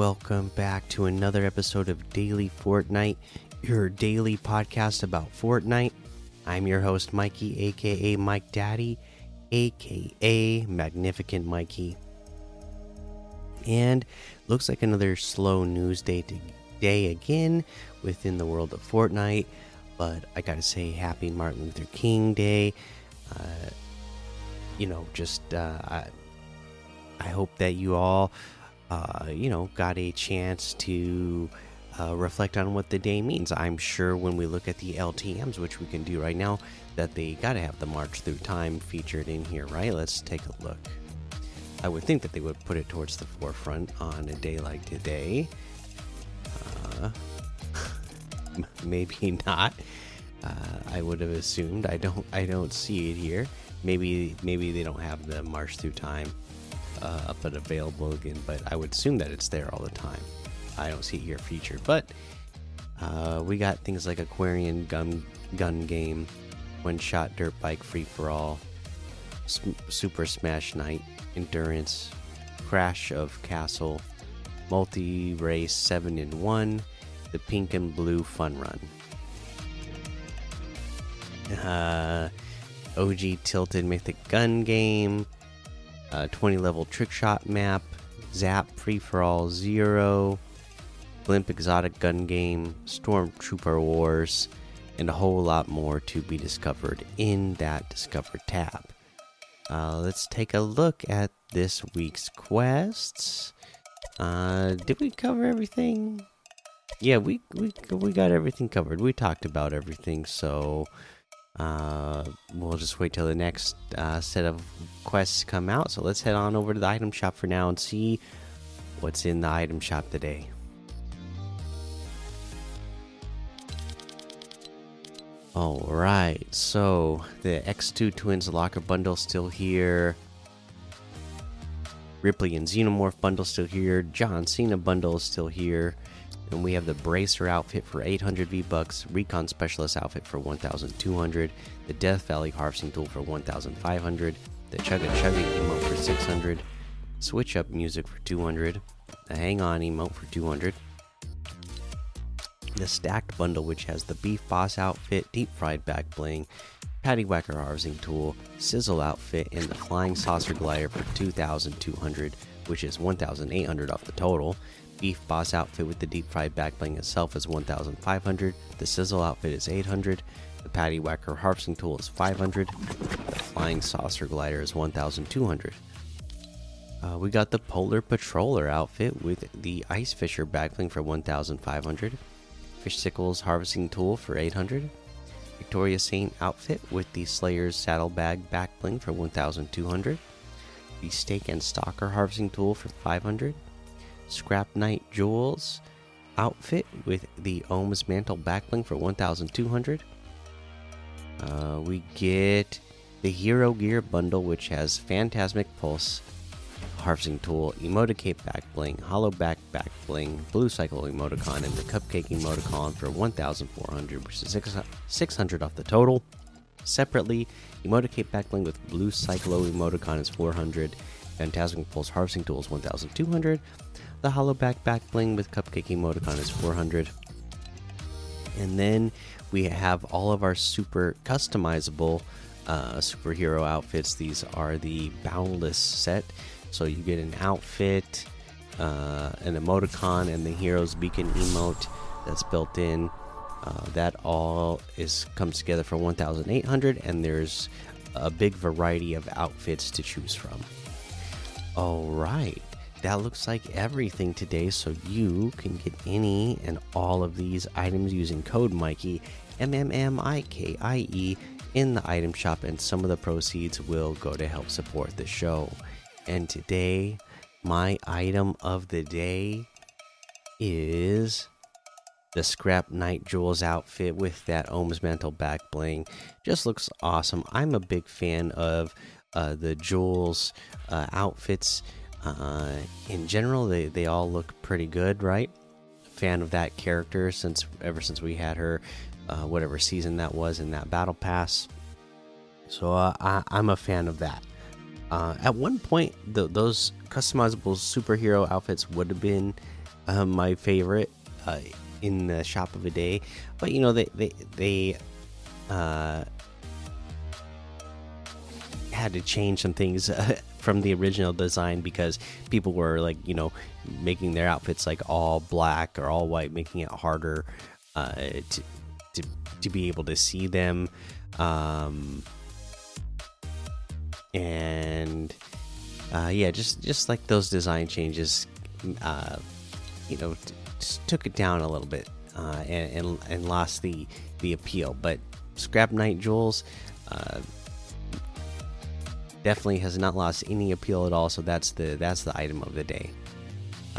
Welcome back to another episode of Daily Fortnite, your daily podcast about Fortnite. I'm your host, Mikey, aka Mike Daddy, aka Magnificent Mikey. And looks like another slow news day today again within the world of Fortnite. But I gotta say, happy Martin Luther King Day. Uh, you know, just uh, I, I hope that you all, uh, you know, got a chance to uh, reflect on what the day means. I'm sure when we look at the LTMs, which we can do right now, that they got to have the March Through Time featured in here, right? Let's take a look. I would think that they would put it towards the forefront on a day like today. Uh, maybe not. Uh, I would have assumed. I don't. I don't see it here. Maybe. Maybe they don't have the March Through Time uh, up and available again. But I would assume that it's there all the time. I don't see it here featured. But uh, we got things like Aquarian gun gun game, one shot dirt bike free for all, Super Smash Night endurance, crash of castle, multi race seven in one, the pink and blue fun run. Uh, OG tilted mythic gun game, uh, 20 level trick shot map, Zap free for all zero, Blimp exotic gun game, Stormtrooper wars, and a whole lot more to be discovered in that Discover tab. Uh, let's take a look at this week's quests. Uh, did we cover everything? Yeah, we we we got everything covered. We talked about everything, so uh, we'll just wait till the next uh, set of quests come out. So let's head on over to the item shop for now and see what's in the item shop today. All right, so the X2 Twins Locker Bundle still here. Ripley and Xenomorph Bundle still here. John Cena Bundle is still here. And we have the Bracer outfit for 800 V Bucks, Recon Specialist outfit for 1,200, the Death Valley Harvesting Tool for 1,500, the Chugga Chugga emote for 600, Switch Up Music for 200, the Hang On emote for 200, the Stacked Bundle, which has the Beef Boss outfit, Deep Fried Back Bling, Patty Whacker Harvesting Tool, Sizzle outfit, and the Flying Saucer Glider for 2,200, which is 1,800 off the total. Beef Boss outfit with the deep fried back bling itself is 1,500. The Sizzle outfit is 800. The Patty Whacker harvesting tool is 500. The Flying Saucer glider is 1,200. Uh, we got the Polar Patroller outfit with the Ice Fisher back bling for 1,500. Fish Sickles harvesting tool for 800. Victoria Saint outfit with the Slayer's saddlebag back bling for 1,200. The Stake and Stalker harvesting tool for 500. Scrap Knight Jules outfit with the Ohms Mantle backbling for 1,200. Uh, we get the Hero Gear bundle, which has Phantasmic Pulse, Harvesting Tool, Emoticape back bling, Hollow Back back bling, Blue Cycle emoticon, and the Cupcake emoticon for 1,400, which is 600 off the total. Separately, Emoticape back bling with Blue Cyclo emoticon is 400, Phantasmic Pulse Harvesting Tool is 1,200. The hollow back back bling with cupcake emoticon is 400. And then we have all of our super customizable uh, superhero outfits. These are the Boundless set. So you get an outfit, uh, an emoticon, and the Hero's Beacon emote that's built in. Uh, that all is comes together for 1,800, and there's a big variety of outfits to choose from. All right that looks like everything today. So you can get any and all of these items using code Mikey, M M M I K I E, in the item shop, and some of the proceeds will go to help support the show. And today, my item of the day is the Scrap Knight Jules outfit with that Ohms Mantle back bling. Just looks awesome. I'm a big fan of uh, the Jules uh, outfits uh, in general, they they all look pretty good, right? Fan of that character since ever since we had her, uh, whatever season that was in that battle pass. So uh, I, am a fan of that. Uh, at one point, the, those customizable superhero outfits would have been my favorite in the shop of a day, but you know they they they uh, had to change some things uh, from the original design because people were like you know making their outfits like all black or all white, making it harder uh, to to to be able to see them. Um, and uh, yeah, just just like those design changes, uh, you know, took it down a little bit uh, and, and, and lost the the appeal. But Scrap Knight Jules uh, definitely has not lost any appeal at all. So that's the that's the item of the day.